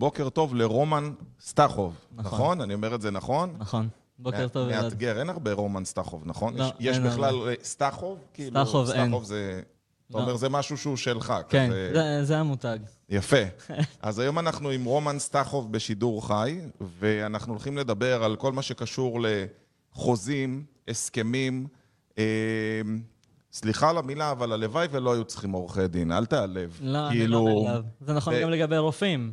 בוקר טוב לרומן סטחוב, נכון. נכון? אני אומר את זה נכון? נכון. בוקר טוב, אלעד. מאתגר, אין הרבה רומן סטחוב, נכון? לא, יש- יש בכלל הרבה. אה, סטחוב? כאילו, סטחוב אין. סטחוב זה... אתה לא. אומר, זה משהו שהוא שלך. כן, כזה- זה- זה המותג. יפה. אז היום אנחנו עם רומן סטחוב בשידור חי, ואנחנו הולכים לדבר על כל מה שקשור לחוזים, הסכמים. אה, סליחה על המילה, אבל הלוואי ולא היו צריכים עורכי דין, אל תיעלב. לא, אני כאילו, לא נעלב. זה נכון גם לגבי רופאים.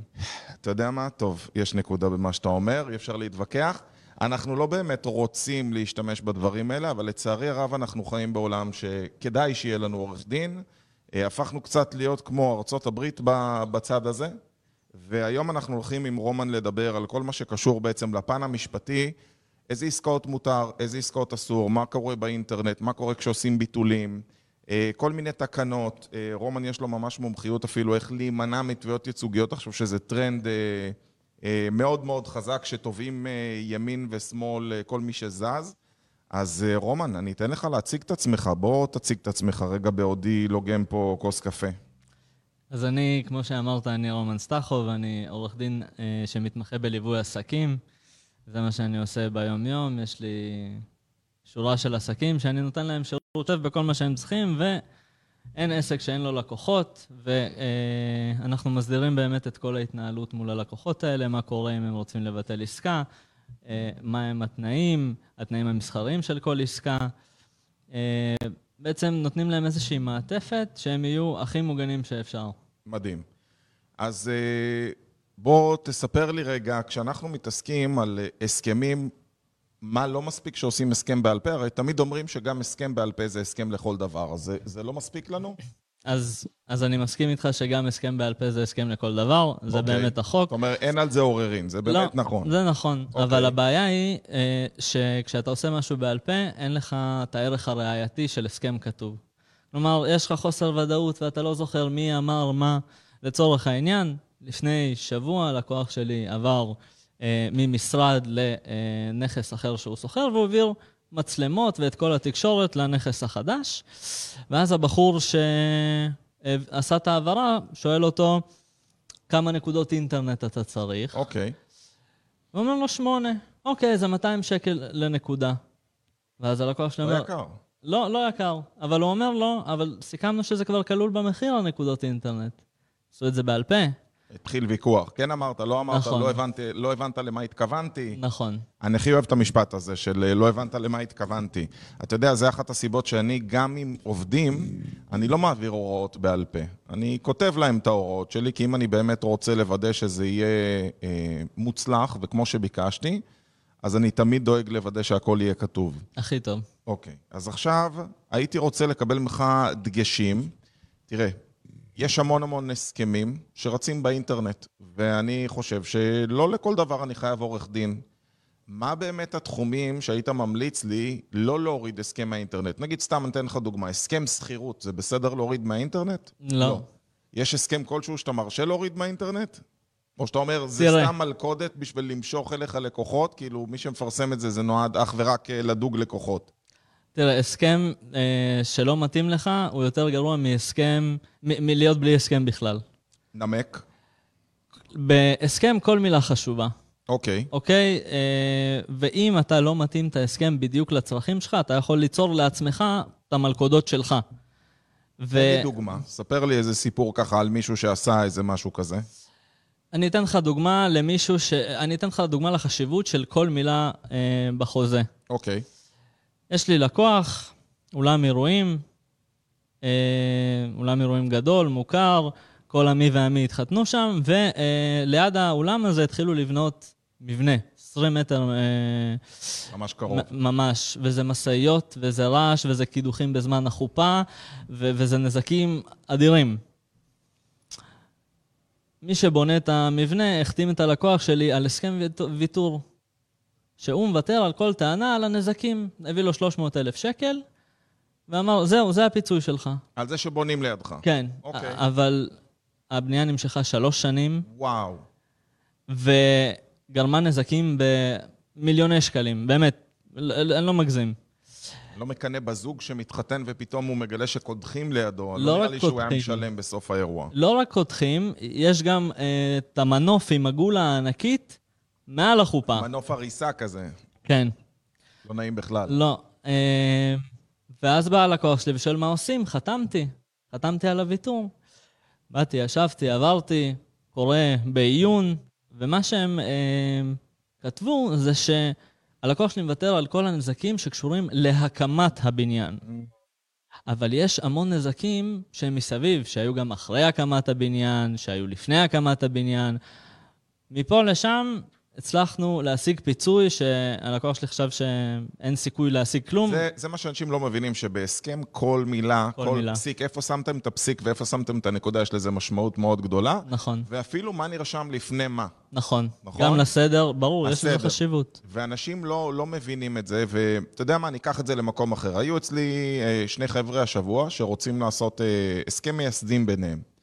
אתה יודע מה? טוב, יש נקודה במה שאתה אומר, אי אפשר להתווכח. אנחנו לא באמת רוצים להשתמש בדברים האלה, אבל לצערי הרב אנחנו חיים בעולם שכדאי שיהיה לנו עורך דין. אה, הפכנו קצת להיות כמו ארצות הברית בצד הזה, והיום אנחנו הולכים עם רומן לדבר על כל מה שקשור בעצם לפן המשפטי, איזה עסקאות מותר, איזה עסקאות אסור, מה קורה באינטרנט, מה קורה כשעושים ביטולים, אה, כל מיני תקנות. אה, רומן יש לו ממש מומחיות אפילו איך להימנע מתביעות ייצוגיות, חושב שזה טרנד אה, מאוד מאוד חזק, שתובעים ימין ושמאל כל מי שזז. אז רומן, אני אתן לך להציג את עצמך, בוא תציג את עצמך רגע בעודי לוגם פה כוס קפה. אז אני, כמו שאמרת, אני רומן סטחוב, אני עורך דין שמתמחה בליווי עסקים. זה מה שאני עושה ביום-יום. יש לי שורה של עסקים שאני נותן להם שירות טוב בכל מה שהם צריכים, ואין עסק שאין לו לקוחות, ואנחנו מסדירים באמת את כל ההתנהלות מול הלקוחות האלה, מה קורה אם הם רוצים לבטל עסקה, אה, מהם התנאים, התנאים המסחריים של כל עסקה. בעצם נותנים להם איזושהי מעטפת שהם יהיו הכי מוגנים שאפשר. מדהים. אז אה, בוא תספר לי רגע, כשאנחנו מתעסקים על הסכמים, מה לא מספיק שעושים הסכם בעל פה? הרי תמיד אומרים שגם הסכם בעל פה זה הסכם לכל דבר, אז זה, זה לא מספיק לנו? אז, אז אני מסכים איתך שגם הסכם בעל פה זה הסכם לכל דבר, זה אוקיי. באמת החוק. זאת אומרת, אין על זה עוררין, זה באמת לא, נכון. זה נכון, אוקיי. אבל הבעיה היא אה, שכשאתה עושה משהו בעל פה, אין לך את הערך הראייתי של הסכם כתוב. כלומר, יש לך חוסר ודאות ואתה לא זוכר מי אמר מה. לצורך העניין, לפני שבוע לקוח שלי עבר אה, ממשרד לנכס אחר שהוא שוכר, והוא העביר מצלמות ואת כל התקשורת לנכס החדש. ואז הבחור שעשה את ההעברה שואל אותו, כמה נקודות אינטרנט אתה צריך? אוקיי. הוא אומר לו שמונה. אוקיי, זה 200 שקל לנקודה. ואז הלקוח שלי לא אומר, יקר. לא, לא יקר. אבל הוא אומר לו, אבל סיכמנו שזה כבר כלול במחיר הנקודות אינטרנט. עשו את זה בעל פה. התחיל ויכוח. כן אמרת, לא אמרת, נכון. לא, הבנתי, לא הבנת למה התכוונתי. נכון. אני הכי אוהב את המשפט הזה של לא הבנת למה התכוונתי. אתה יודע, זה אחת הסיבות שאני, גם עם עובדים, אני לא מעביר הוראות בעל פה. אני כותב להם את ההוראות שלי, כי אם אני באמת רוצה לוודא שזה יהיה אה, מוצלח, וכמו שביקשתי, אז אני תמיד דואג לוודא שהכל יהיה כתוב. הכי טוב. אוקיי, אז עכשיו הייתי רוצה לקבל ממך דגשים. תראה, יש המון המון הסכמים שרצים באינטרנט, ואני חושב שלא לכל דבר אני חייב עורך דין. מה באמת התחומים שהיית ממליץ לי לא להוריד הסכם מהאינטרנט? נגיד, סתם אני אתן לך דוגמה, הסכם שכירות, זה בסדר להוריד מהאינטרנט? לא. יש הסכם כלשהו שאתה מרשה להוריד מהאינטרנט? או שאתה אומר, זה תראה. סתם מלכודת בשביל למשוך אליך לקוחות? כאילו, מי שמפרסם את זה, זה נועד אך ורק אה, לדוג לקוחות. תראה, הסכם אה, שלא מתאים לך הוא יותר גרוע מהסכם, מ- מלהיות בלי הסכם בכלל. נמק. בהסכם כל מילה חשובה. אוקיי. אוקיי? אה, ואם אתה לא מתאים את ההסכם בדיוק לצרכים שלך, אתה יכול ליצור לעצמך את המלכודות שלך. ו... תן לי דוגמה. ספר לי איזה סיפור ככה על מישהו שעשה איזה משהו כזה. אני אתן לך דוגמה למישהו ש... אני אתן לך דוגמה לחשיבות של כל מילה אה, בחוזה. אוקיי. יש לי לקוח, אולם אירועים, אה, אולם אירועים גדול, מוכר, כל עמי ועמי התחתנו שם, וליד האולם הזה התחילו לבנות מבנה, 20 מטר אה, ממש קרוב. ממש, וזה משאיות, וזה רעש, וזה קידוחים בזמן החופה, ו- וזה נזקים אדירים. מי שבונה את המבנה החתים את הלקוח שלי על הסכם ויתור, שהוא מוותר על כל טענה על הנזקים. הביא לו 300 אלף שקל, ואמר, זהו, זה הפיצוי שלך. על זה שבונים לידך. כן, אוקיי. אבל הבנייה נמשכה שלוש שנים, וואו. וגרמה נזקים במיליוני שקלים, באמת, אני לא מגזים. לא מקנא בזוג שמתחתן ופתאום הוא מגלה שקודחים לידו. לא לא נראה לי שהוא היה. משלם בסוף האירוע. לא רק קודחים, יש גם אה, את המנוף עם הגולה הענקית מעל החופה. מנוף הריסה כזה, כן. לא נעים בכלל. לא. אה, ואז בא הלקוח שלי ושואל מה עושים, חתמתי. חתמתי על הוויתור. באתי, ישבתי, עברתי, קורא בעיון, ומה שהם אה, כתבו זה שהלקוח שלי מוותר על כל הנזקים שקשורים להקמת הבניין. אבל יש המון נזקים שהם מסביב, שהיו גם אחרי הקמת הבניין, שהיו לפני הקמת הבניין. מפה לשם הצלחנו להשיג פיצוי שהלקוח שלי חשב שאין סיכוי להשיג כלום. זה, זה מה שאנשים לא מבינים, שבהסכם כל מילה, כל כל, מילה. פסיק, איפה שמתם את הפסיק ואיפה שמתם את הנקודה, יש לזה משמעות מאוד גדולה. נכון, ואפילו מה נרשם לפני מה. נכון. נכון? גם לסדר, ברור, יש לזה הסדר. חשיבות. ואנשים לא, לא מבינים את זה, ואתה יודע מה, אני אקח את זה למקום אחר. היו אצלי אה, שני חבר'ה השבוע שרוצים לעשות אה, הסכם מייסדים ביניהם.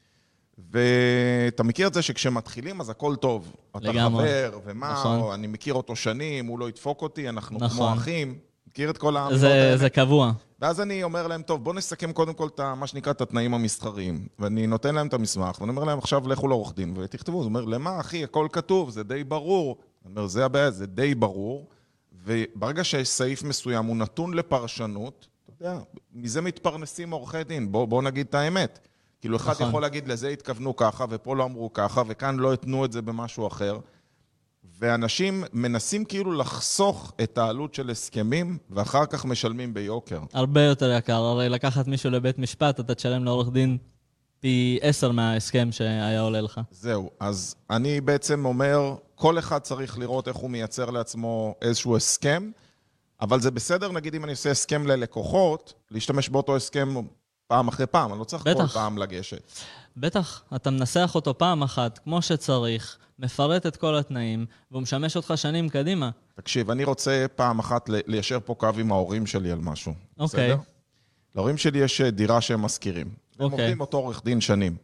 ואתה מכיר את זה שכשמתחילים אז הכל טוב. אתה לגמרי. חבר, ומה, נכון. או אני מכיר אותו שנים, הוא לא ידפוק אותי, אנחנו כמו נכון. אחים. מכיר את כל האמירות זה, האלה? זה קבוע. ואז אני אומר להם, טוב, בואו נסכם קודם כל את מה שנקרא את התנאים המסחריים. ואני נותן להם את המסמך, ואני אומר להם, עכשיו לכו לעורך דין ותכתבו. הוא אומר, למה, אחי, הכל כתוב, זה די ברור. אני אומר, זה הבעיה, זה די ברור. וברגע שיש סעיף מסוים, הוא נתון לפרשנות, אתה יודע, מזה מתפרנסים עורכי דין, בואו בוא נגיד את האמת. כאילו, אחד נכון. יכול להגיד, לזה התכוונו ככה, ופה לא אמרו ככה, וכאן לא התנו את זה במשהו אחר. ואנשים מנסים כאילו לחסוך את העלות של הסכמים, ואחר כך משלמים ביוקר. הרבה יותר יקר. הרי לקחת מישהו לבית משפט, אתה תשלם לעורך דין פי עשר מההסכם שהיה עולה לך. זהו, אז אני בעצם אומר, כל אחד צריך לראות איך הוא מייצר לעצמו איזשהו הסכם, אבל זה בסדר, נגיד אם אני עושה הסכם ללקוחות, להשתמש באותו הסכם פעם אחרי פעם, אני לא צריך כל בטח. פעם לגשת. בטח, אתה מנסח אותו פעם אחת, כמו שצריך, מפרט את כל התנאים, והוא משמש אותך שנים קדימה. תקשיב, אני רוצה פעם אחת ליישר פה קו עם ההורים שלי על משהו. אוקיי. בסדר? להורים שלי יש אה, דירה שהם משכירים. הם אוקיי. עובדים אותו עורך דין שנים.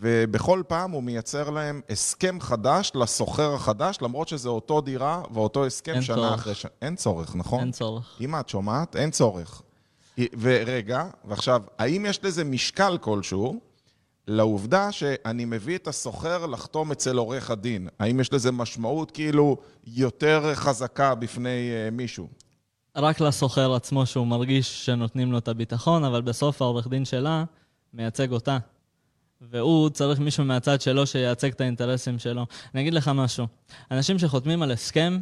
ובכל פעם הוא מייצר להם הסכם חדש לסוחר החדש, למרות שזה אותו דירה ואותו הסכם שנה צורך. אחרי שנה. אין צורך, נכון? אין צורך. אמא, את שומעת? אין צורך. ורגע, ועכשיו, האם יש לזה משקל כלשהו לעובדה שאני מביא את הסוחר לחתום אצל עורך הדין? האם יש לזה משמעות כאילו יותר חזקה בפני uh, מישהו? רק לסוחר עצמו שהוא מרגיש שנותנים לו את הביטחון, אבל בסוף העורך דין שלה מייצג אותה. והוא צריך מישהו מהצד שלו שייצג את האינטרסים שלו. אני אגיד לך משהו, אנשים שחותמים על הסכם,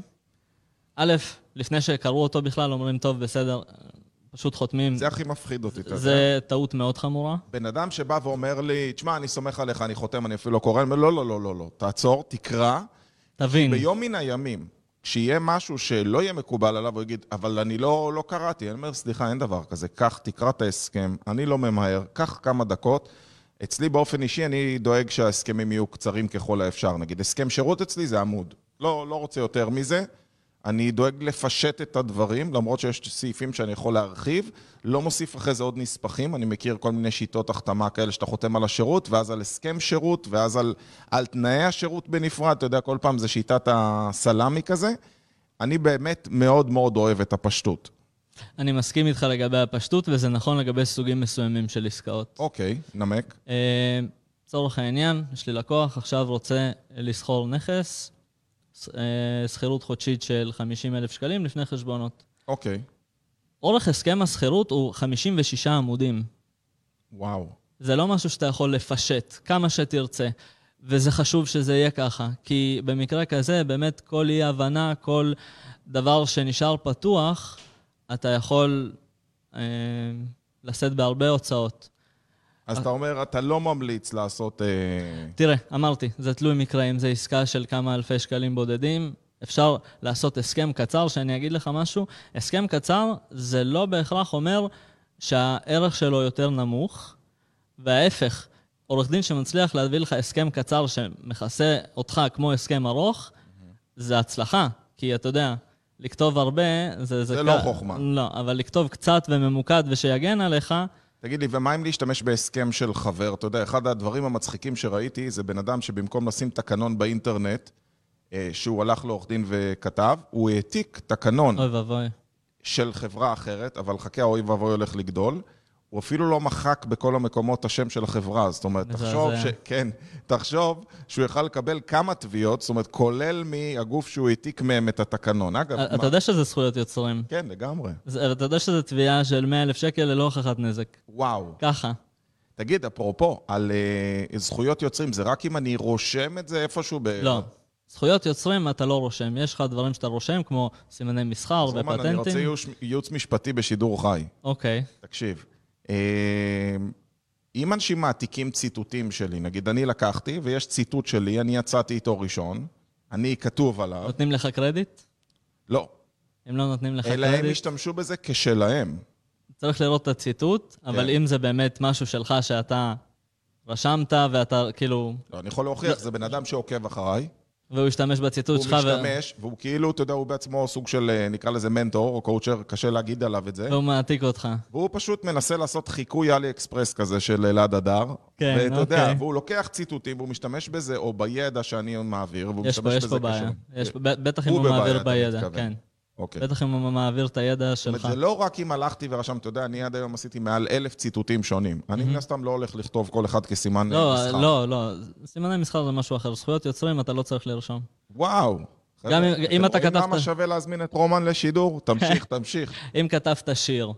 א', לפני שקראו אותו בכלל, אומרים, טוב, בסדר, פשוט חותמים. זה הכי מפחיד אותי, אתה יודע. זה טעות מאוד חמורה. בן אדם שבא ואומר לי, תשמע, אני סומך עליך, אני חותם, אני אפילו לא קורא, אני אומר, לא, לא, לא, לא, לא, תעצור, תקרא. תבין, ביום מן הימים, כשיהיה משהו שלא יהיה מקובל עליו, הוא יגיד, אבל אני לא, לא קראתי. אני אומר, סליחה, אין דבר כזה. קח, תקרא את ההסכם, אני לא ממהר, קח כמה דקות. אצלי באופן אישי, אני דואג שההסכמים יהיו קצרים ככל האפשר. נגיד, הסכם שירות אצלי זה עמוד. לא, לא רוצה יותר מזה. אני דואג לפשט את הדברים, למרות שיש סעיפים שאני יכול להרחיב. לא מוסיף אחרי זה עוד נספחים, אני מכיר כל מיני שיטות החתמה כאלה שאתה חותם על השירות, ואז על הסכם שירות, ואז על, על תנאי השירות בנפרד, אתה יודע, כל פעם זה שיטת הסלאמי כזה. אני באמת מאוד מאוד אוהב את הפשטות. אני מסכים איתך לגבי הפשטות, וזה נכון לגבי סוגים מסוימים של עסקאות. אוקיי, נמק. אה, לצורך העניין, יש לי לקוח, עכשיו רוצה לשכור נכס, שכירות חודשית של 50 אלף שקלים לפני חשבונות. אוקיי, אורך הסכם השכירות הוא 56 עמודים. וואו. זה לא משהו שאתה יכול לפשט כמה שתרצה, וזה חשוב שזה יהיה ככה, כי במקרה כזה, באמת כל אי-הבנה, כל דבר שנשאר פתוח, אתה יכול אה, לשאת בהרבה הוצאות. אז אתה אומר, אתה לא ממליץ לעשות... אה, תראה, אמרתי, זה תלוי מקרה, אם זו עסקה של כמה אלפי שקלים בודדים, אפשר לעשות הסכם קצר, שאני אגיד לך משהו, הסכם קצר זה לא בהכרח אומר שהערך שלו יותר נמוך, וההפך, עורך דין שמצליח להביא לך הסכם קצר שמכסה אותך כמו הסכם ארוך, זה הצלחה, כי אתה יודע, לכתוב הרבה, זה... זה ק- לא חוכמה. לא, אבל לכתוב קצת וממוקד ושיגן עליך, תגיד לי, ומה אם להשתמש בהסכם של חבר? אתה יודע, אחד הדברים המצחיקים שראיתי זה בן אדם שבמקום לשים תקנון באינטרנט, אה, שהוא הלך לעורך דין וכתב, הוא העתיק תקנון אוי ואבוי. של חברה אחרת, אבל חכה, אוי ואבוי הולך לגדול. הוא אפילו לא מחק בכל המקומות השם של החברה. זאת אומרת, תחשוב ש... כן, תחשוב שהוא יכל לקבל כמה תביעות, זאת אומרת, כולל מהגוף שהוא העתיק מהם את התקנון. אגב, אתה יודע שזה זכויות יוצרים. כן, לגמרי. אתה יודע שזה תביעה של 100 אלף שקל ללא הוכחת נזק. וואו. ככה. תגיד, אפרופו, על uh, זכויות יוצרים, זה רק אם אני רושם את זה איפשהו ב... לא. זכויות יוצרים אתה לא רושם. יש לך דברים שאתה רושם, כמו סימני מסחר ופטנטים. רומן, אני רוצה ייעוץ משפטי בשידור חי. אוקיי. תקשיב. אמ, אם אנשים מעתיקים ציטוטים שלי, נגיד אני לקחתי ויש ציטוט שלי, אני יצאתי איתו ראשון, אני כתוב עליו. נותנים לך קרדיט? לא. אם לא נותנים לך אלא קרדיט... אלא הם השתמשו בזה כשלהם. צריך לראות את הציטוט, כן. אבל אם זה באמת משהו שלך שאתה רשמת ואתה כאילו... לא, אני יכול להוכיח, זה בן אדם שעוקב אחריי. והוא השתמש בציטוט שלך. הוא משתמש, ו... והוא כאילו, אתה יודע, הוא בעצמו סוג של, אה, נקרא לזה מנטור או coacher, קשה להגיד עליו את זה. והוא מעתיק אותך. והוא פשוט מנסה לעשות חיקוי אלי אקספרס כזה של אלעד אדר. כן, ואתה אוקיי. יודע, והוא לוקח ציטוטים, והוא משתמש בזה, או בידע שאני מעביר, והוא משתמש פה, בזה יש פה בעיה. יש פה, בטח אם הוא מעביר בידע, כן. אוקיי. בטח אם הוא מעביר את הידע שלך. זה לא רק אם הלכתי ורשמתי, אתה יודע, אני עד היום עשיתי מעל אלף ציטוטים שונים. אני מן הסתם לא הולך לכתוב כל אחד כסימן לא, מסחר. לא, לא, סימני מסחר זה משהו אחר. זכויות יוצרים אתה לא צריך לרשום. וואו. גם אם, אתה כתבת... אתם רואים למה שווה להזמין את רומן לשידור? תמשיך, תמשיך. אם כתבת שיר,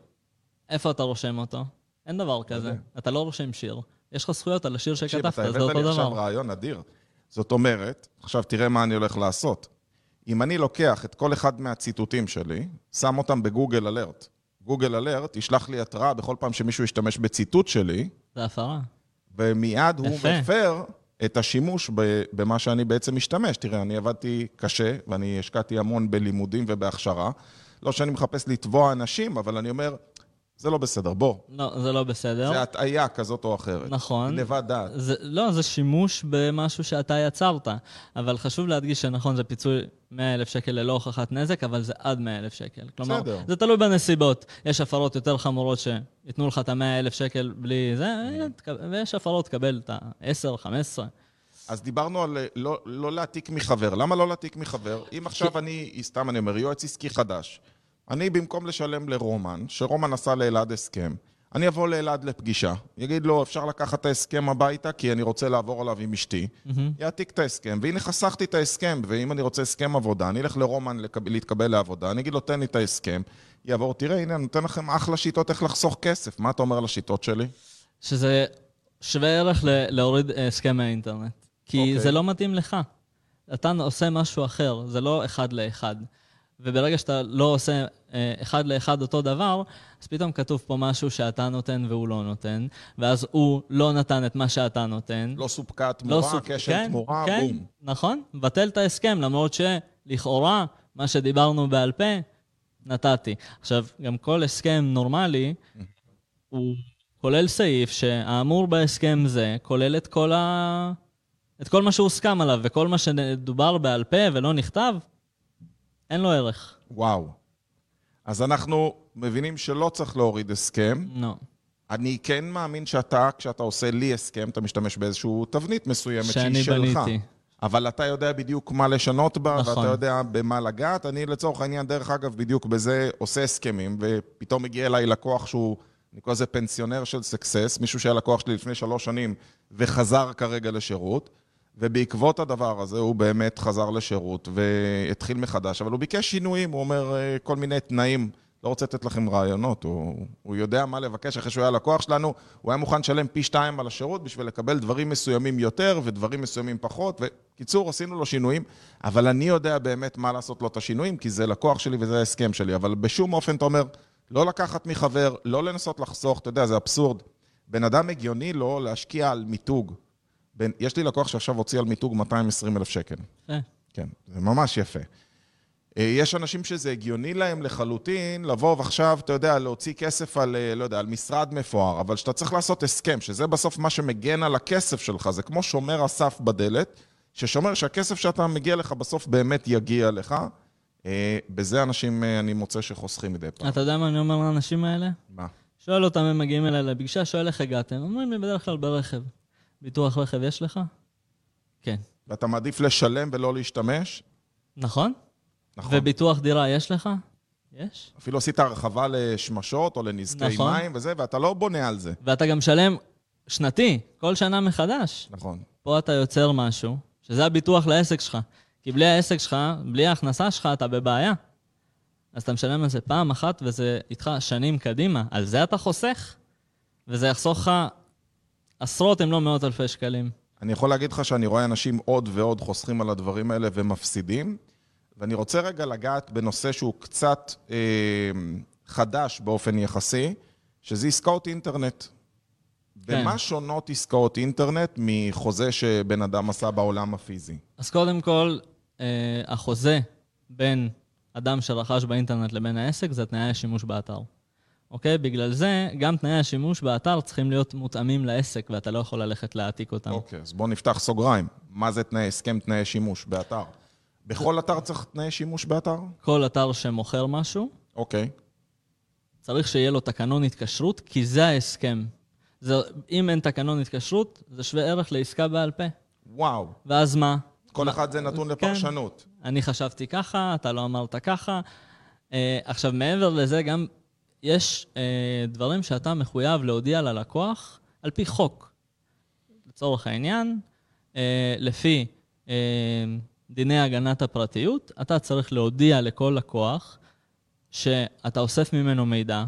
איפה אתה רושם אותו? אין דבר כזה. אתה לא רושם שיר. יש לך זכויות על השיר שכתבת, זה אותו דבר. אתה הבאת לי עכשיו רעיון אדיר. זאת אומרת, עכשיו תראה מה אני הולך לעשות. אם אני לוקח את כל אחד מהציטוטים שלי, שם אותם בגוגל אלרט. גוגל אלרט ישלח לי התראה בכל פעם שמישהו ישתמש בציטוט שלי. זה הפרה. ומיד הוא מפר את השימוש במה שאני בעצם משתמש. תראה, אני עבדתי קשה, ואני השקעתי המון בלימודים ובהכשרה. לא שאני מחפש לתבוע אנשים, אבל אני אומר, זה לא בסדר, בוא. לא, זה לא בסדר. זה הטעיה כזאת או אחרת. נכון. גנבת דעת. זה, לא, זה שימוש במשהו שאתה יצרת. אבל חשוב להדגיש שנכון, זה פיצוי 100 אלף שקל ללא הוכחת נזק, אבל זה עד 100 אלף שקל. כלומר, בסדר. זה תלוי בנסיבות. יש הפרות יותר חמורות שייתנו לך את ה-100 אלף שקל בלי זה, ויש הפרות, תקבל את ה-10, 15. אז דיברנו על לא, לא להעתיק מחבר. למה לא להעתיק מחבר? אם עכשיו אני, סתם אני אומר, יועץ עסקי חדש. אני במקום לשלם לרומן, שרומן עשה לאלעד הסכם, אני אבוא לאלעד לפגישה, יגיד לו, אפשר לקחת את ההסכם הביתה כי אני רוצה לעבור עליו עם אשתי, mm-hmm. יעתיק את ההסכם, והנה חסכתי את ההסכם, ואם אני רוצה הסכם עבודה, אני אלך לרומן לקב... להתקבל לעבודה, אני אגיד לו, תן לי את ההסכם, יעבור, תראה, הנה, אני נותן לכם אחלה שיטות איך לחסוך כסף, מה אתה אומר על השיטות שלי? שזה שווה ערך ל- להוריד הסכם מהאינטרנט, כי okay. אוקיי. זה לא מתאים לך. אתה עושה משהו אחר, זה לא אחד לאחד. וברגע שאתה לא עושה אחד לאחד אותו דבר, אז פתאום כתוב פה משהו שאתה נותן והוא לא נותן, ואז הוא לא נתן את מה שאתה נותן. לא סופקה תמורה, לא סופ... כשל כן, תמורה, כן, בום. נכון, בטל את ההסכם, למרות שלכאורה, מה שדיברנו בעל פה, נתתי. עכשיו, גם כל הסכם נורמלי, הוא כולל סעיף שהאמור בהסכם זה כולל את כל, ה... את כל מה שהוסכם עליו, וכל מה שדובר בעל פה ולא נכתב, אין לו ערך. וואו. אז אנחנו מבינים שלא צריך להוריד הסכם. לא. אני כן מאמין שאתה, כשאתה עושה לי הסכם, אתה משתמש באיזושהי תבנית מסוימת שהיא שלך. שאני בניתי. אבל אתה יודע בדיוק מה לשנות בה, נכון. ואתה יודע במה לגעת. אני לצורך העניין, דרך אגב, בדיוק בזה עושה הסכמים, ופתאום מגיע אליי לקוח שהוא, אני קורא לזה פנסיונר של סקסס, מישהו שהיה לקוח שלי לפני שלוש שנים וחזר כרגע לשירות. ובעקבות הדבר הזה הוא באמת חזר לשירות והתחיל מחדש, אבל הוא ביקש שינויים, הוא אומר אה, כל מיני תנאים, לא רוצה לתת לכם רעיונות, הוא, הוא יודע מה לבקש אחרי שהוא היה לקוח שלנו, הוא היה מוכן לשלם פי שתיים על השירות בשביל לקבל דברים מסוימים יותר ודברים מסוימים פחות, וקיצור, עשינו לו שינויים, אבל אני יודע באמת מה לעשות לו את השינויים, כי זה לקוח שלי וזה ההסכם שלי, אבל בשום אופן אתה אומר, לא לקחת מחבר, לא לנסות לחסוך, אתה יודע, זה אבסורד. בן אדם הגיוני לו להשקיע על מיתוג. בין, יש לי לקוח שעכשיו הוציא על מיתוג 220 אלף שקל. אה. כן, זה ממש יפה. אה, יש אנשים שזה הגיוני להם לחלוטין לבוא ועכשיו, אתה יודע, להוציא כסף על, אה, לא יודע, על משרד מפואר, אבל שאתה צריך לעשות הסכם, שזה בסוף מה שמגן על הכסף שלך, זה כמו שומר הסף בדלת, ששומר שהכסף שאתה מגיע לך בסוף באמת יגיע לך. בזה אנשים, אני מוצא שחוסכים מדי פעם. אתה יודע מה אני אומר לאנשים האלה? מה? שואל אותם, הם מגיעים אליי לפגישה, שואל איך הגעתם. אומרים לי בדרך כלל ברכב. ביטוח רכב יש לך? כן. ואתה מעדיף לשלם ולא להשתמש? נכון. נכון. וביטוח דירה יש לך? יש. אפילו עשית הרחבה לשמשות או לנזקי נכון. מים וזה, ואתה לא בונה על זה. ואתה גם משלם שנתי, כל שנה מחדש. נכון. פה אתה יוצר משהו, שזה הביטוח לעסק שלך. כי בלי העסק שלך, בלי ההכנסה שלך, אתה בבעיה. אז אתה משלם על זה פעם אחת, וזה איתך שנים קדימה. על זה אתה חוסך, וזה יחסוך לך עשרות אם לא מאות אלפי שקלים. אני יכול להגיד לך שאני רואה אנשים עוד ועוד חוסכים על הדברים האלה ומפסידים, ואני רוצה רגע לגעת בנושא שהוא קצת אה, חדש באופן יחסי, שזה עסקאות אינטרנט. כן. במה שונות עסקאות אינטרנט מחוזה שבן אדם עשה בעולם הפיזי? אז קודם כל, אה, החוזה בין אדם שרכש באינטרנט לבין העסק זה תנאי השימוש באתר. אוקיי? בגלל זה, גם תנאי השימוש באתר צריכים להיות מותאמים לעסק, ואתה לא יכול ללכת להעתיק אותם. אוקיי, אז בואו נפתח סוגריים. מה זה תנאי הסכם תנאי שימוש באתר? בכל אתר צריך תנאי שימוש באתר? כל אתר שמוכר משהו, אוקיי. צריך שיהיה לו תקנון התקשרות, כי זה ההסכם. זה, אם אין תקנון התקשרות, זה שווה ערך לעסקה בעל פה. וואו. ואז מה? כל מה- אחד זה נתון כן. לפרשנות. אני חשבתי ככה, אתה לא אמרת ככה. אה, עכשיו, מעבר לזה, גם יש אה, דברים שאתה מחויב להודיע ללקוח על פי חוק. לצורך העניין, אה, לפי אה, דיני הגנת הפרטיות, אתה צריך להודיע לכל לקוח שאתה אוסף ממנו מידע,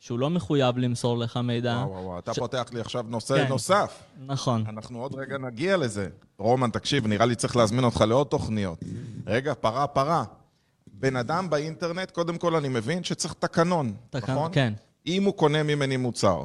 שהוא לא מחויב למסור לך מידע. וואו, וואו, וואו. אתה ש- פותח לי עכשיו נושא כן. נוסף. נכון. אנחנו עוד רגע נגיע לזה. רומן, תקשיב, נראה לי צריך להזמין אותך לעוד תוכניות. רגע, פרה, פרה. בן אדם באינטרנט, קודם כל אני מבין שצריך תקנון, תקנ- נכון? כן. אם הוא קונה ממני מוצר,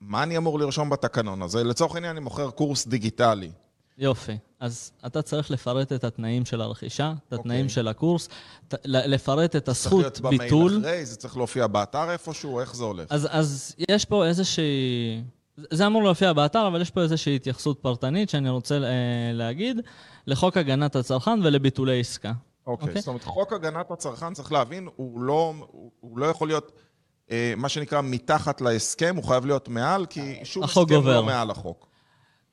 מה אני אמור לרשום בתקנון הזה? לצורך העניין, אני מוכר קורס דיגיטלי. יופי. אז אתה צריך לפרט את התנאים של הרכישה, את התנאים אוקיי. של הקורס, ת- לפרט את צריך הזכות להיות במייל ביטול. אחרי, זה צריך להופיע באתר איפשהו, איך זה הולך? אז, אז יש פה איזושהי... זה אמור להופיע באתר, אבל יש פה איזושהי התייחסות פרטנית שאני רוצה אה, להגיד לחוק הגנת הצרכן ולביטולי עסקה. אוקיי, אוקיי. זאת אומרת, חוק הגנת הצרכן, צריך להבין, הוא לא, הוא, הוא לא יכול להיות, אה, מה שנקרא, מתחת להסכם, הוא חייב להיות מעל, כי שום הסכם גובר. לא מעל החוק.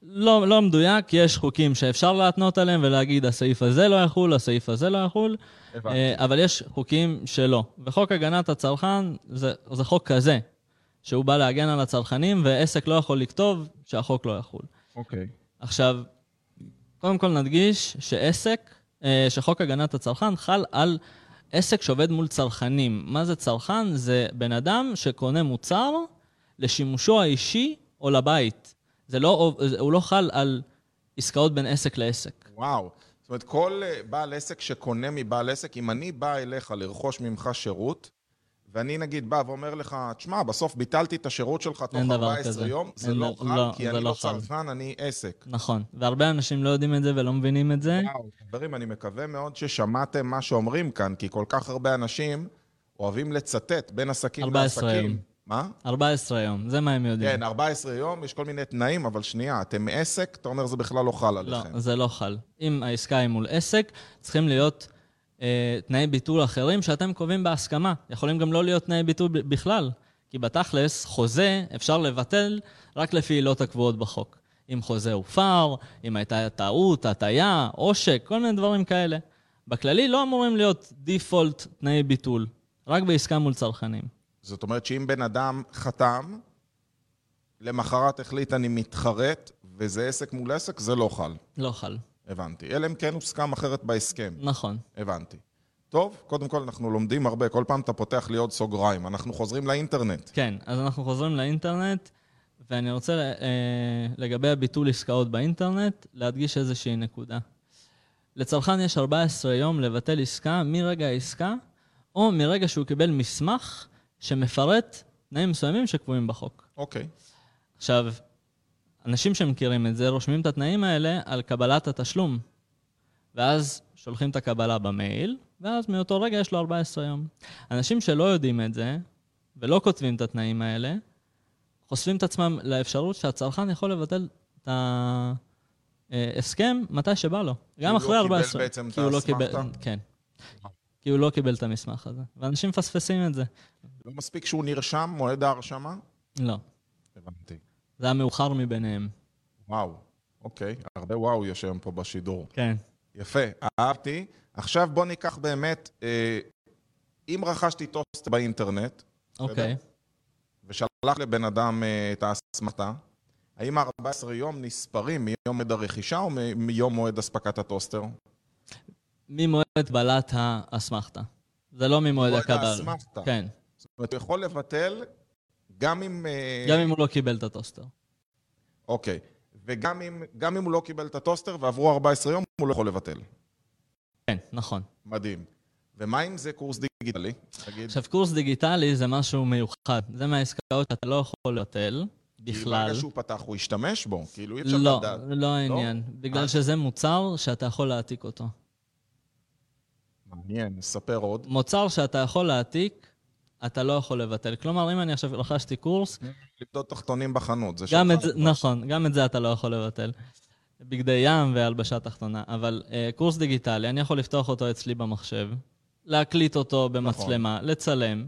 לא, לא מדויק, יש חוקים שאפשר להתנות עליהם ולהגיד, הסעיף הזה לא יחול, הסעיף הזה לא יחול. אה, אבל יש חוקים שלא. וחוק הגנת הצרכן זה, זה חוק כזה, שהוא בא להגן על הצרכנים, ועסק לא יכול לכתוב שהחוק לא יחול. אוקיי. עכשיו, קודם כל נדגיש שעסק, שחוק הגנת הצרכן חל על עסק שעובד מול צרכנים. מה זה צרכן? זה בן אדם שקונה מוצר לשימושו האישי או לבית. זה לא, הוא לא חל על עסקאות בין עסק לעסק. וואו. זאת אומרת, כל אה, בעל עסק שקונה מבעל עסק, אם אני בא אליך לרכוש ממך שירות, ואני נגיד בא ואומר לך, תשמע, בסוף ביטלתי את השירות שלך תוך אין דבר 14 כזה. יום, זה לא חל, לא, כי אני לא לא. צרכן, אני עסק. נכון. והרבה אנשים לא יודעים את זה ולא מבינים את זה. וואו, חברים, אני מקווה מאוד ששמעתם מה שאומרים כאן, כי כל כך הרבה אנשים אוהבים לצטט בין עסקים 14 לעסקים. מה? 14 יום, זה מה הם יודעים. כן, 14 יום, יש כל מיני תנאים, אבל שנייה, אתם עסק, אתה אומר זה בכלל לא חל לא, עליכם. זה לא חל. אם העסקה היא מול עסק, צריכים להיות תנאי ביטול אחרים שאתם קובעים בהסכמה. יכולים גם לא להיות תנאי ביטול בכלל, כי בתכלס, חוזה אפשר לבטל רק לפי עילות הקבועות בחוק. אם חוזה הופר, אם הייתה טעות, הטעיה, עושק, כל מיני דברים כאלה. בכללי לא אמורים להיות דיפולט תנאי ביטול, רק בעסקה מול צרכנים. זאת אומרת שאם בן אדם חתם, למחרת החליט אני מתחרט, וזה עסק מול עסק, זה לא חל. לא חל. הבנתי. אלא אם כן הוסכם אחרת בהסכם. נכון. הבנתי. טוב, קודם כל אנחנו לומדים הרבה, כל פעם אתה פותח לי עוד סוגריים. אנחנו חוזרים לאינטרנט. כן, אז אנחנו חוזרים לאינטרנט, ואני רוצה אה, לגבי הביטול עסקאות באינטרנט, להדגיש איזושהי נקודה. לצרכן יש 14 יום לבטל עסקה מרגע העסקה, או מרגע שהוא קיבל מסמך שמפרט תנאים מסוימים שקבועים בחוק. אוקיי. עכשיו, אנשים שמכירים את זה רושמים את התנאים האלה על קבלת התשלום, ואז שולחים את הקבלה במייל, ואז מאותו רגע יש לו 14 יום. אנשים שלא יודעים את זה, ולא כותבים את התנאים האלה, חושפים את עצמם לאפשרות שהצרכן יכול לבטל את ההסכם מתי שבא לו. גם הוא אחרי לא 14. קיבל בעצם את כי הוא לא קיבל- האסמכתה? כן. כי הוא לא קיבל את המסמך הזה. ואנשים מפספסים את זה. לא מספיק שהוא נרשם, מועד ההרשמה? לא. הבנתי. זה המאוחר מביניהם. וואו. אוקיי. הרבה וואו יש היום פה בשידור. כן. יפה, אהבתי. עכשיו בוא ניקח באמת, אה, אם רכשתי טוסט באינטרנט, אוקיי. ושלח לבן אדם אה, את האסמכתה, האם ה-14 יום נספרים מיום מועד הרכישה או מיום מועד אספקת הטוסטר? ממועד קבלת האסמכתה. זה לא ממועד מועד הקבל. האסמכתה. כן. זאת אומרת, הוא יכול לבטל גם אם... אה, גם אם הוא לא קיבל את הטוסטר. אוקיי. וגם אם, גם אם הוא לא קיבל את הטוסטר ועברו 14 יום, הוא לא יכול לבטל. כן, נכון. מדהים. ומה אם זה קורס דיגיטלי? תגיד. עכשיו, קורס דיגיטלי זה משהו מיוחד. זה מהעסקאות שאתה לא יכול לבטל כי בכלל. ברגע שהוא פתח, הוא ישתמש בו. כאילו, אי אפשר לא, לדעת. לא העניין. בגלל אה. שזה מוצר שאתה יכול להעתיק אותו. מעניין, נספר עוד. מוצר שאתה יכול להעתיק, אתה לא יכול לבטל. כלומר, אם אני עכשיו רכשתי קורס, לבדות תחתונים בחנות, זה גם שלך. את זה, נכון, גם את זה אתה לא יכול לבטל. בגדי ים והלבשה תחתונה. אבל אה, קורס דיגיטלי, אני יכול לפתוח אותו אצלי במחשב, להקליט אותו במצלמה, לצלם.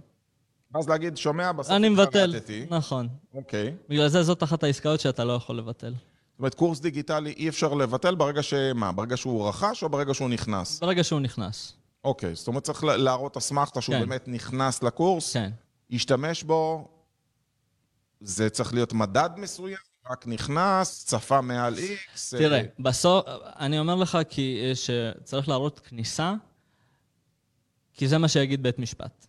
אז להגיד, שומע, בסוף אני מבטל. נכון. אוקיי. בגלל זה זאת אחת העסקאות שאתה לא יכול לבטל. זאת אומרת, קורס דיגיטלי אי אפשר לבטל ברגע ש... מה? ברגע שהוא רכש או ברגע שהוא נכנס? ברגע שהוא נכנס. אוקיי, זאת אומרת, צריך לה- להראות אסמכתה שהוא כן. באמת נכנס לקורס, כן. ישתמש בו, זה צריך להיות מדד מסוים, רק נכנס, צפה מעל איקס. תראה, אה, בסוף, אני אומר לך כי אה, שצריך להראות כניסה, כי זה מה שיגיד בית משפט.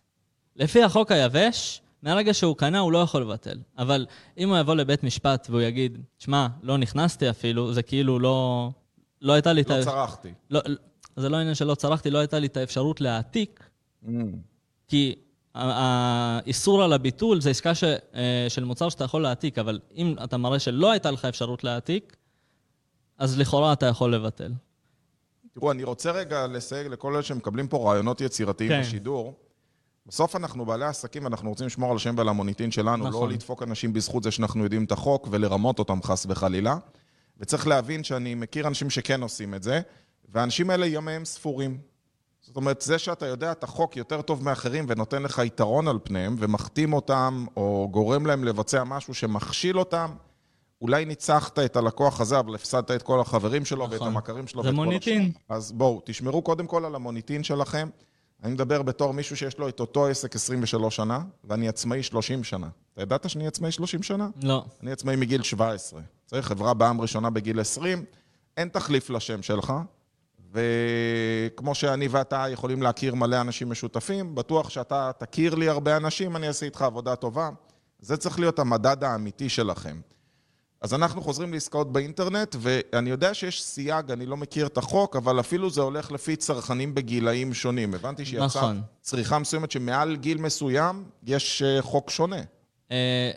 לפי החוק היבש, מהרגע שהוא קנה הוא לא יכול לבטל. אבל אם הוא יבוא לבית משפט והוא יגיד, שמע, לא נכנסתי אפילו, זה כאילו לא... לא הייתה לי לא ה... צרחתי. לא, זה לא עניין שלא צרכתי, לא הייתה לי את האפשרות להעתיק, Mm. כי האיסור על הביטול זה עסקה ש, אה, של מוצר שאתה יכול להעתיק, אבל אם אתה מראה שלא הייתה לך אפשרות להעתיק, אז לכאורה אתה יכול לבטל. תראו, אני רוצה רגע לסייג לכל אלה שמקבלים פה רעיונות יצירתיים כן. בשידור. בסוף אנחנו בעלי עסקים ואנחנו רוצים לשמור על השם ועל המוניטין שלנו, נכון. לא לדפוק אנשים בזכות זה שאנחנו יודעים את החוק ולרמות אותם חס וחלילה. וצריך להבין שאני מכיר אנשים שכן עושים את זה, והאנשים האלה ימיהם ספורים. זאת אומרת, זה שאתה יודע את החוק יותר טוב מאחרים ונותן לך יתרון על פניהם, ומחתים אותם, או גורם להם לבצע משהו שמכשיל אותם, אולי ניצחת את הלקוח הזה, אבל הפסדת את כל החברים שלו ואת נכון. המכרים שלו זה ואת כל מוניטין. השאר. אז בואו, תשמרו קודם כל על המוניטין שלכם. אני מדבר בתור מישהו שיש לו את אותו עסק 23 שנה, ואני עצמאי 30 שנה. אתה ידעת שאני עצמאי 30 שנה? לא. אני עצמאי מגיל 17. צריך חברה בעם ראשונה בגיל 20, אין תחליף לשם שלך. וכמו שאני ואתה יכולים להכיר מלא אנשים משותפים, בטוח שאתה תכיר לי הרבה אנשים, אני אעשה איתך עבודה טובה. זה צריך להיות המדד האמיתי שלכם. אז אנחנו חוזרים לעסקאות באינטרנט, ואני יודע שיש סייג, אני לא מכיר את החוק, אבל אפילו זה הולך לפי צרכנים בגילאים שונים. הבנתי שיצאה נכון. צריכה מסוימת שמעל גיל מסוים יש אה, חוק שונה. אה,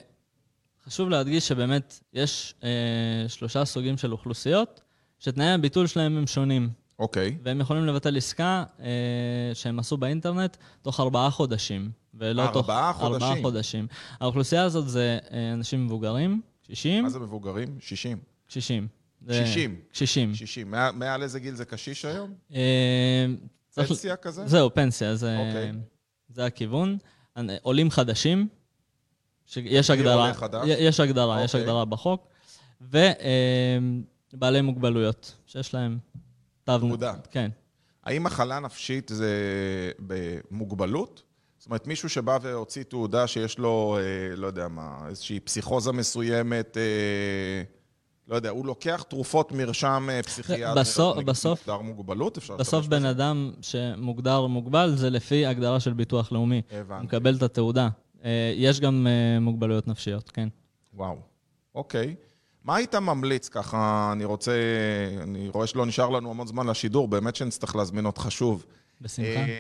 חשוב להדגיש שבאמת יש אה, שלושה סוגים של אוכלוסיות, שתנאי הביטול שלהם הם שונים, אוקיי. והם יכולים לבטל עסקה אה, שהם עשו באינטרנט תוך ארבעה חודשים, ולא תוך... ארבעה חודשים. ארבעה חודשים. האוכלוסייה הזאת זה אה, אנשים מבוגרים, קשישים, מה זה מבוגרים? 60. קשישים. קשישים. קשישים. 60. מעל- מעל איזה גיל זה קשיש היום? אה, צריך- פנסיה כזה? זהו, פנסיה, זה, אוקיי. זה הכיוון. עולים חדשים, שיש מי הגדרה, עולה חדש? יש הגדרה, יש אוקיי. הגדרה בחוק, ובעלי מוגבלויות, שיש להם תעודה. כן. האם מחלה נפשית זה במוגבלות? זאת אומרת, מישהו שבא והוציא תעודה שיש לו, אה, לא יודע מה, איזושהי פסיכוזה מסוימת, אה, לא יודע, הוא לוקח תרופות מרשם אה, פסיכיאטרי, בסוף- בסוף- מוגדר מוגבלות, אפשר בסוף בן? אדם שמוגדר מוגבל זה לפי הגדרה של ביטוח לאומי. הוא הבנתי. מקבל את התעודה. אה, יש גם אה, מוגבלויות נפשיות, כן. וואו, אוקיי. מה היית ממליץ ככה, אני רוצה, אני רואה שלא נשאר לנו המון זמן לשידור, באמת שנצטרך להזמין אותך שוב. בשמחה. אה,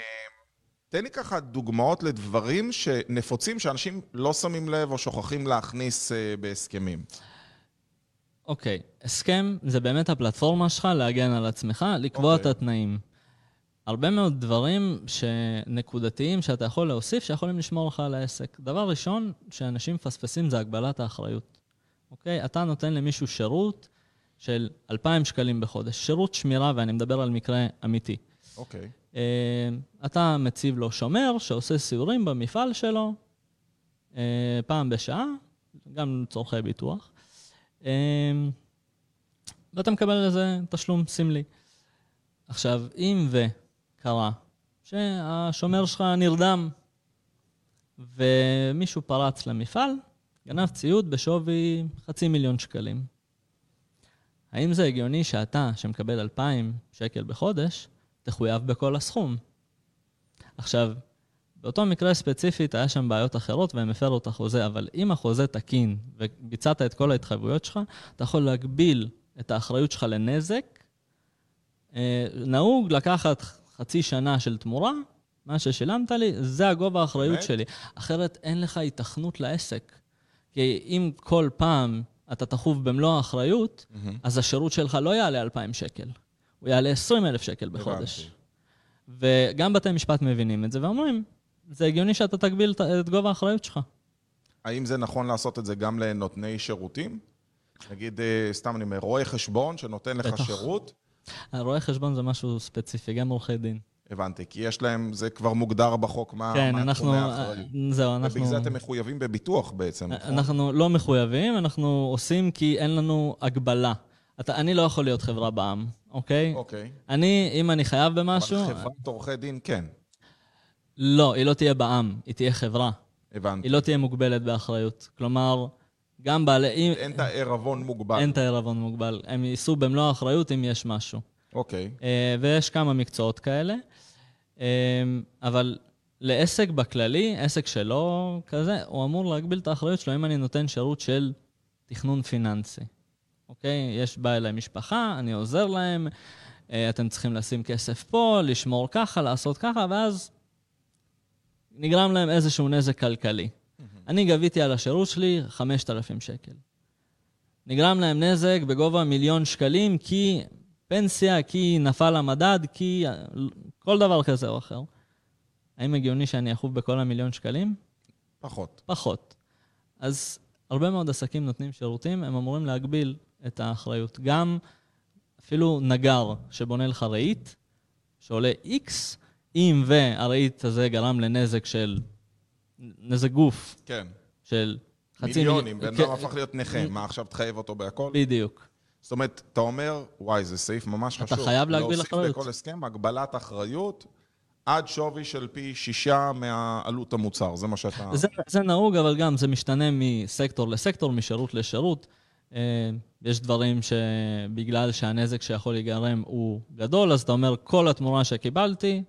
תן לי ככה דוגמאות לדברים שנפוצים שאנשים לא שמים לב או שוכחים להכניס אה, בהסכמים. אוקיי, הסכם זה באמת הפלטפורמה שלך להגן על עצמך, לקבוע את אוקיי. התנאים. הרבה מאוד דברים שנקודתיים שאתה יכול להוסיף, שיכולים לשמור לך על העסק. דבר ראשון שאנשים מפספסים זה הגבלת האחריות. אוקיי? אתה נותן למישהו שירות של 2,000 שקלים בחודש, שירות שמירה, ואני מדבר על מקרה אמיתי. אוקיי. אה, אתה מציב לו שומר שעושה סיורים במפעל שלו אה, פעם בשעה, גם לצורכי ביטוח, אה, ואתה מקבל על זה תשלום סמלי. עכשיו, אם וקרה שהשומר שלך נרדם, ומישהו פרץ למפעל, גנב ציוד בשווי חצי מיליון שקלים. האם זה הגיוני שאתה, שמקבל 2,000 שקל בחודש, תחויב בכל הסכום? עכשיו, באותו מקרה ספציפית היה שם בעיות אחרות והם הפרו את החוזה, אבל אם החוזה תקין וביצעת את כל ההתחייבויות שלך, אתה יכול להגביל את האחריות שלך לנזק. אה, נהוג לקחת חצי שנה של תמורה, מה ששילמת לי, זה הגובה האחריות באמת? שלי. אחרת אין לך התכנות לעסק. כי אם כל פעם אתה תחוב במלוא האחריות, mm-hmm. אז השירות שלך לא יעלה 2,000 שקל, הוא יעלה 20,000 שקל בחודש. וגם בתי משפט מבינים את זה ואומרים, זה הגיוני שאתה תגביל את גובה האחריות שלך. האם זה נכון לעשות את זה גם לנותני שירותים? נגיד, אה, סתם אני אומר, רואה חשבון שנותן לך בטח. שירות? רואה חשבון זה משהו ספציפי, גם עורכי דין. הבנתי, כי יש להם, זה כבר מוגדר בחוק, מה, כן, מה אנחנו, האחריות. זהו, אנחנו... ובגלל זה אתם מחויבים בביטוח בעצם, נכון? אנחנו לא מחויבים, אנחנו עושים כי אין לנו הגבלה. אתה, אני לא יכול להיות חברה בע"מ, אוקיי? אוקיי. אני, אם אני חייב במשהו... אבל חברת עורכי דין, כן. לא, היא לא תהיה בע"מ, היא תהיה חברה. הבנתי. היא לא תהיה מוגבלת באחריות. כלומר, גם בעלי... אין את הערבון מוגבל. אין את הערבון מוגבל. הם יישאו במלוא האחריות אם יש משהו. אוקיי. אה, ויש כמה מקצועות כאלה. אה, אבל לעסק בכללי, עסק שלא כזה, הוא אמור להגביל את האחריות שלו אם אני נותן שירות של תכנון פיננסי. אוקיי? יש, בא אליי משפחה, אני עוזר להם, אה, אתם צריכים לשים כסף פה, לשמור ככה, לעשות ככה, ואז נגרם להם איזשהו נזק כלכלי. אני גביתי על השירות שלי 5,000 שקל. נגרם להם נזק בגובה מיליון שקלים כי פנסיה, כי נפל המדד, כי כל דבר כזה או אחר. האם הגיוני שאני אחוב בכל המיליון שקלים? פחות. פחות. אז הרבה מאוד עסקים נותנים שירותים, הם אמורים להגביל את האחריות. גם אפילו נגר שבונה לך רהיט, שעולה X, אם והרהיט הזה גרם לנזק של, נזק גוף. כן. של חצי מיליון. מיליונים, בן אדם הפך להיות נכה, מה עכשיו תחייב אותו בהכל? בדיוק. זאת אומרת, אתה אומר, וואי, זה סעיף ממש אתה חשוב. אתה חייב להגביל אחריות. להוסיף בכל הסכם הגבלת אחריות עד שווי של פי שישה מעלות המוצר, זה מה שאתה... זה, זה נהוג, אבל גם זה משתנה מסקטור לסקטור, משירות לשירות. אה, יש דברים שבגלל שהנזק שיכול להיגרם הוא גדול, אז אתה אומר, כל התמורה שקיבלתי,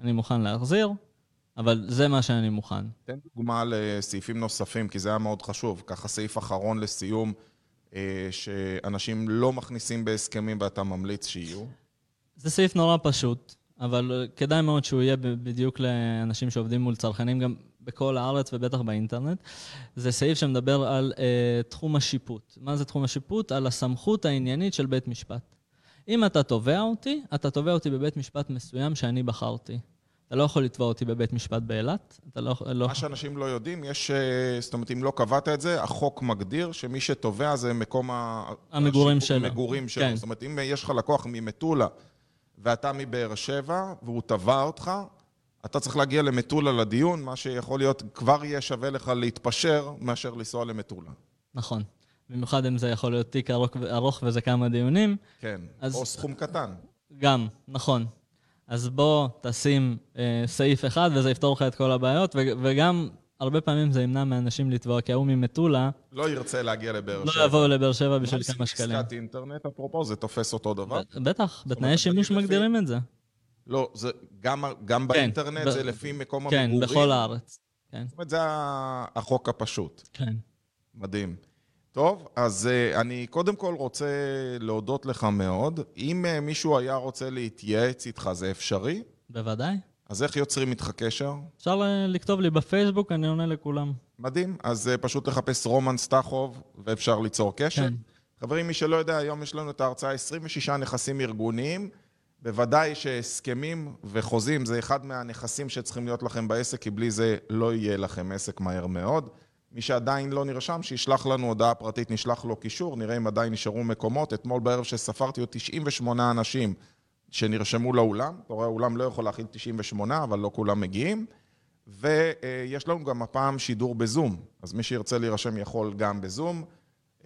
אני מוכן להחזיר, אבל זה מה שאני מוכן. תן דוגמה לסעיפים נוספים, כי זה היה מאוד חשוב. ככה סעיף אחרון לסיום, שאנשים לא מכניסים בהסכמים ואתה ממליץ שיהיו. זה סעיף נורא פשוט, אבל כדאי מאוד שהוא יהיה בדיוק לאנשים שעובדים מול צרכנים גם בכל הארץ ובטח באינטרנט. זה סעיף שמדבר על uh, תחום השיפוט. מה זה תחום השיפוט? על הסמכות העניינית של בית משפט. אם אתה תובע אותי, אתה תובע אותי בבית משפט מסוים שאני בחרתי. אתה לא יכול לתבוע אותי בבית משפט באילת, אתה לא... לא... מה שאנשים לא יודעים, יש... אה, זאת אומרת, אם לא קבעת את זה, החוק מגדיר שמי שתובע זה מקום ה... המגורים שלו. המגורים שלו. כן. זאת אומרת, אם יש לך לקוח ממטולה ואתה מבאר שבע, והוא תבע אותך, אתה צריך להגיע למטולה לדיון, מה שיכול להיות, כבר יהיה שווה לך להתפשר מאשר לנסוע למטולה. נכון. במיוחד אם זה יכול להיות תיק ארוך, ארוך וזה כמה דיונים. כן, אז... או סכום קטן. גם, נכון. אז בוא תשים אה, סעיף אחד וזה יפתור לך את כל הבעיות, ו- וגם הרבה פעמים זה ימנע מאנשים לתבוע, כי ההוא ממטולה... לא ירצה להגיע לבאר לא שבע. לא יבואו לבאר שבע בשביל כמה שקלים. עסקת אינטרנט, אפרופו, זה תופס אותו דבר? בטח, בתנאי שימוש מגדירים את זה. לא, זה גם, גם כן, באינטרנט ב... זה לפי מקום כן, המגורים? כן, בכל הארץ. כן. זאת אומרת, זה החוק הפשוט. כן. מדהים. טוב, אז uh, אני קודם כל רוצה להודות לך מאוד. אם uh, מישהו היה רוצה להתייעץ איתך, זה אפשרי? בוודאי. אז איך יוצרים איתך קשר? אפשר לכתוב לי בפייסבוק, אני עונה לכולם. מדהים. אז פשוט לחפש רומן סטחוב, ואפשר ליצור קשר. כן. חברים, מי שלא יודע, היום יש לנו את ההרצאה 26 נכסים ארגוניים. בוודאי שהסכמים וחוזים זה אחד מהנכסים שצריכים להיות לכם בעסק, כי בלי זה לא יהיה לכם עסק מהר מאוד. מי שעדיין לא נרשם, שישלח לנו הודעה פרטית, נשלח לו קישור, נראה אם עדיין נשארו מקומות. אתמול בערב שספרתי עוד 98 אנשים שנרשמו לאולם. אתה רואה, האולם לא יכול להכיל 98, אבל לא כולם מגיעים. ויש לנו גם הפעם שידור בזום, אז מי שירצה להירשם יכול גם בזום.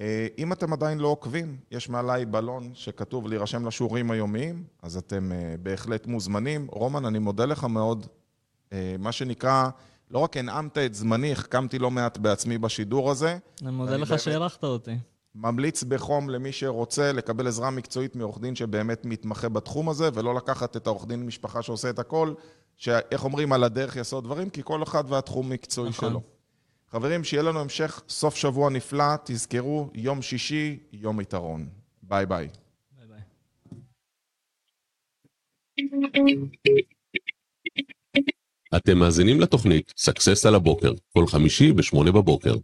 אה, אם אתם עדיין לא עוקבים, יש מעליי בלון שכתוב להירשם לשיעורים היומיים, אז אתם אה, בהחלט מוזמנים. רומן, אני מודה לך מאוד. אה, מה שנקרא, לא רק הנעמת את זמני, החכמתי לא מעט בעצמי בשידור הזה. אני מודה לך שאירחת אותי. ממליץ בחום למי שרוצה לקבל עזרה מקצועית מעורך דין שבאמת מתמחה בתחום הזה, ולא לקחת את העורך דין משפחה שעושה את הכל, שאיך אומרים, על הדרך יעשה עוד דברים, כי כל אחד והתחום מקצועי נכון. שלו. חברים, שיהיה לנו המשך סוף שבוע נפלא, תזכרו, יום שישי, יום יתרון. ביי ביי. ביי ביי. אתם מאזינים לתוכנית Success על הבוקר, כל חמישי ב-8 בבוקר.